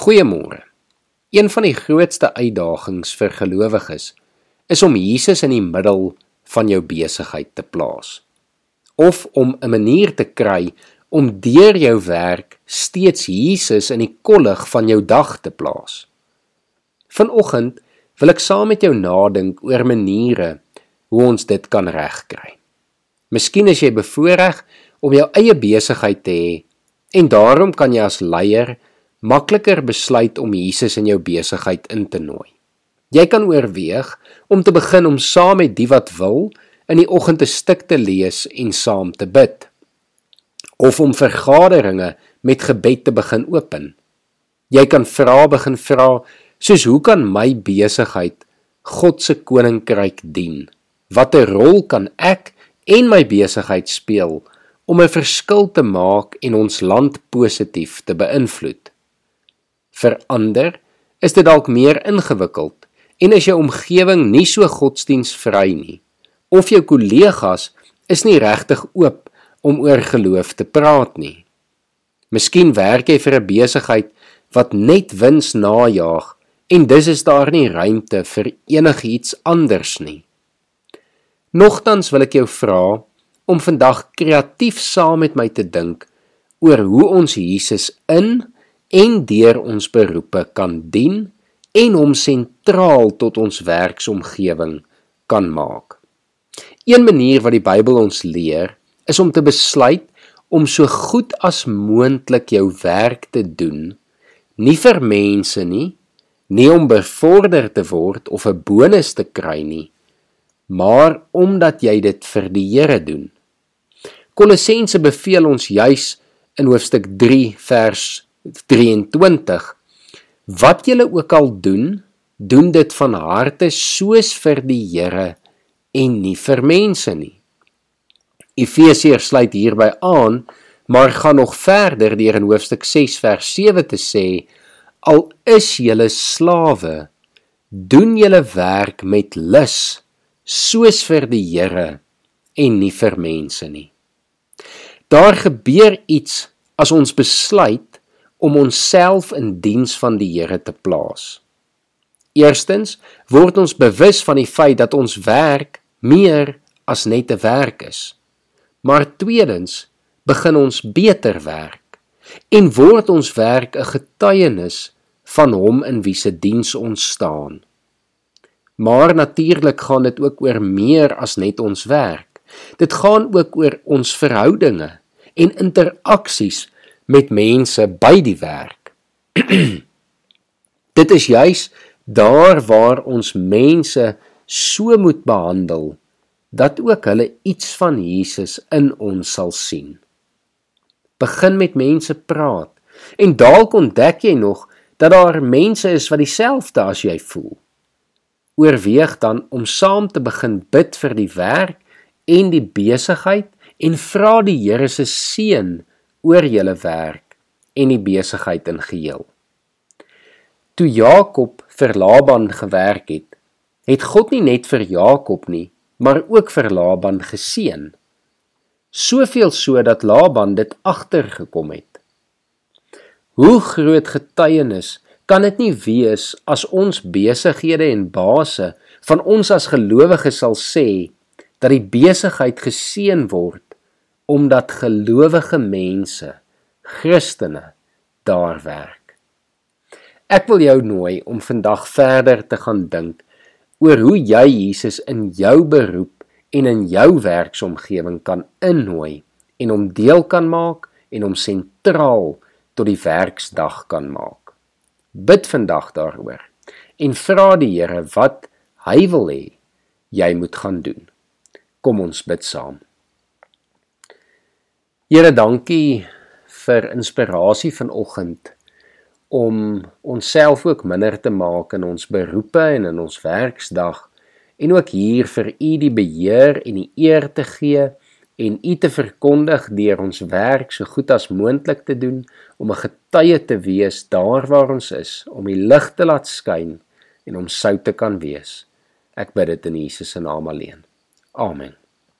Goeiemôre. Een van die grootste uitdagings vir gelowiges is om Jesus in die middel van jou besigheid te plaas. Of om 'n manier te kry om deur jou werk steeds Jesus in die kollig van jou dag te plaas. Vanoggend wil ek saam met jou nadink oor maniere hoe ons dit kan regkry. Miskien is jy bevoorreg om jou eie besigheid te hê en daarom kan jy as leier makliker besluit om Jesus in jou besigheid in te nooi. Jy kan oorweeg om te begin om saam met die wat wil in die oggend 'n stuk te lees en saam te bid of om vergaderinge met gebed te begin open. Jy kan vra begin vra soos hoe kan my besigheid God se koninkryk dien? Watter rol kan ek en my besigheid speel om 'n verskil te maak en ons land positief te beïnvloed? Vir ander is dit dalk meer ingewikkeld en is jou omgewing nie so godsdienstvry nie of jou kollegas is nie regtig oop om oor geloof te praat nie. Miskien werk jy vir 'n besigheid wat net wins najag en dis is daar nie ruimte vir enigiets anders nie. Nogtans wil ek jou vra om vandag kreatief saam met my te dink oor hoe ons Jesus in en deur ons beroepe kan dien en hom sentraal tot ons werksomgewing kan maak. Een manier wat die Bybel ons leer, is om te besluit om so goed as moontlik jou werk te doen, nie vir mense nie, nie om bevorder te word of 'n bonus te kry nie, maar omdat jy dit vir die Here doen. Kolossense beveel ons juis in hoofstuk 3 vers 23 Wat julle ook al doen, doen dit van harte soos vir die Here en nie vir mense nie. Efesiërs sluit hierby aan, maar gaan nog verder deur in hoofstuk 6 vers 7 te sê: Al is julle slawe, doen julle werk met lus, soos vir die Here en nie vir mense nie. Daar gebeur iets as ons besluit om onsself in diens van die Here te plaas. Eerstens word ons bewus van die feit dat ons werk meer as net 'n werk is. Maar tweedens begin ons beter werk en word ons werk 'n getuienis van hom in wie se diens ons staan. Maar natuurlik gaan dit ook oor meer as net ons werk. Dit gaan ook oor ons verhoudinge en interaksies met mense by die werk. Dit is juis daar waar ons mense so moet behandel dat ook hulle iets van Jesus in ons sal sien. Begin met mense praat en dalk ontdek jy nog dat daar mense is wat dieselfde as jy voel. Oorweeg dan om saam te begin bid vir die werk en die besigheid en vra die Here se seën oor julle werk en die besigheid in geheel. Toe Jakob vir Laban gewerk het, het God nie net vir Jakob nie, maar ook vir Laban geseën. Soveel so dat Laban dit agtergekom het. Hoe groot getuienis kan dit nie wees as ons besighede en baase van ons as gelowiges sal sê dat die besigheid geseën word omdat gelowige mense, Christene, daar werk. Ek wil jou nooi om vandag verder te gaan dink oor hoe jy Jesus in jou beroep en in jou werksomgewing kan innooi en hom deel kan maak en hom sentraal tot die werksdag kan maak. Bid vandag daaroor en vra die Here wat hy wil hê jy moet gaan doen. Kom ons bid saam. Here, dankie vir inspirasie vanoggend om onsself ook minder te maak in ons beroepe en in ons werksdag en ook hier vir U die beheer en die eer te gee en U te verkondig deur ons werk so goed as moontlik te doen om 'n getuie te wees daar waar ons is om die lig te laat skyn en om sout te kan wees. Ek bid dit in Jesus se naam alleen. Amen.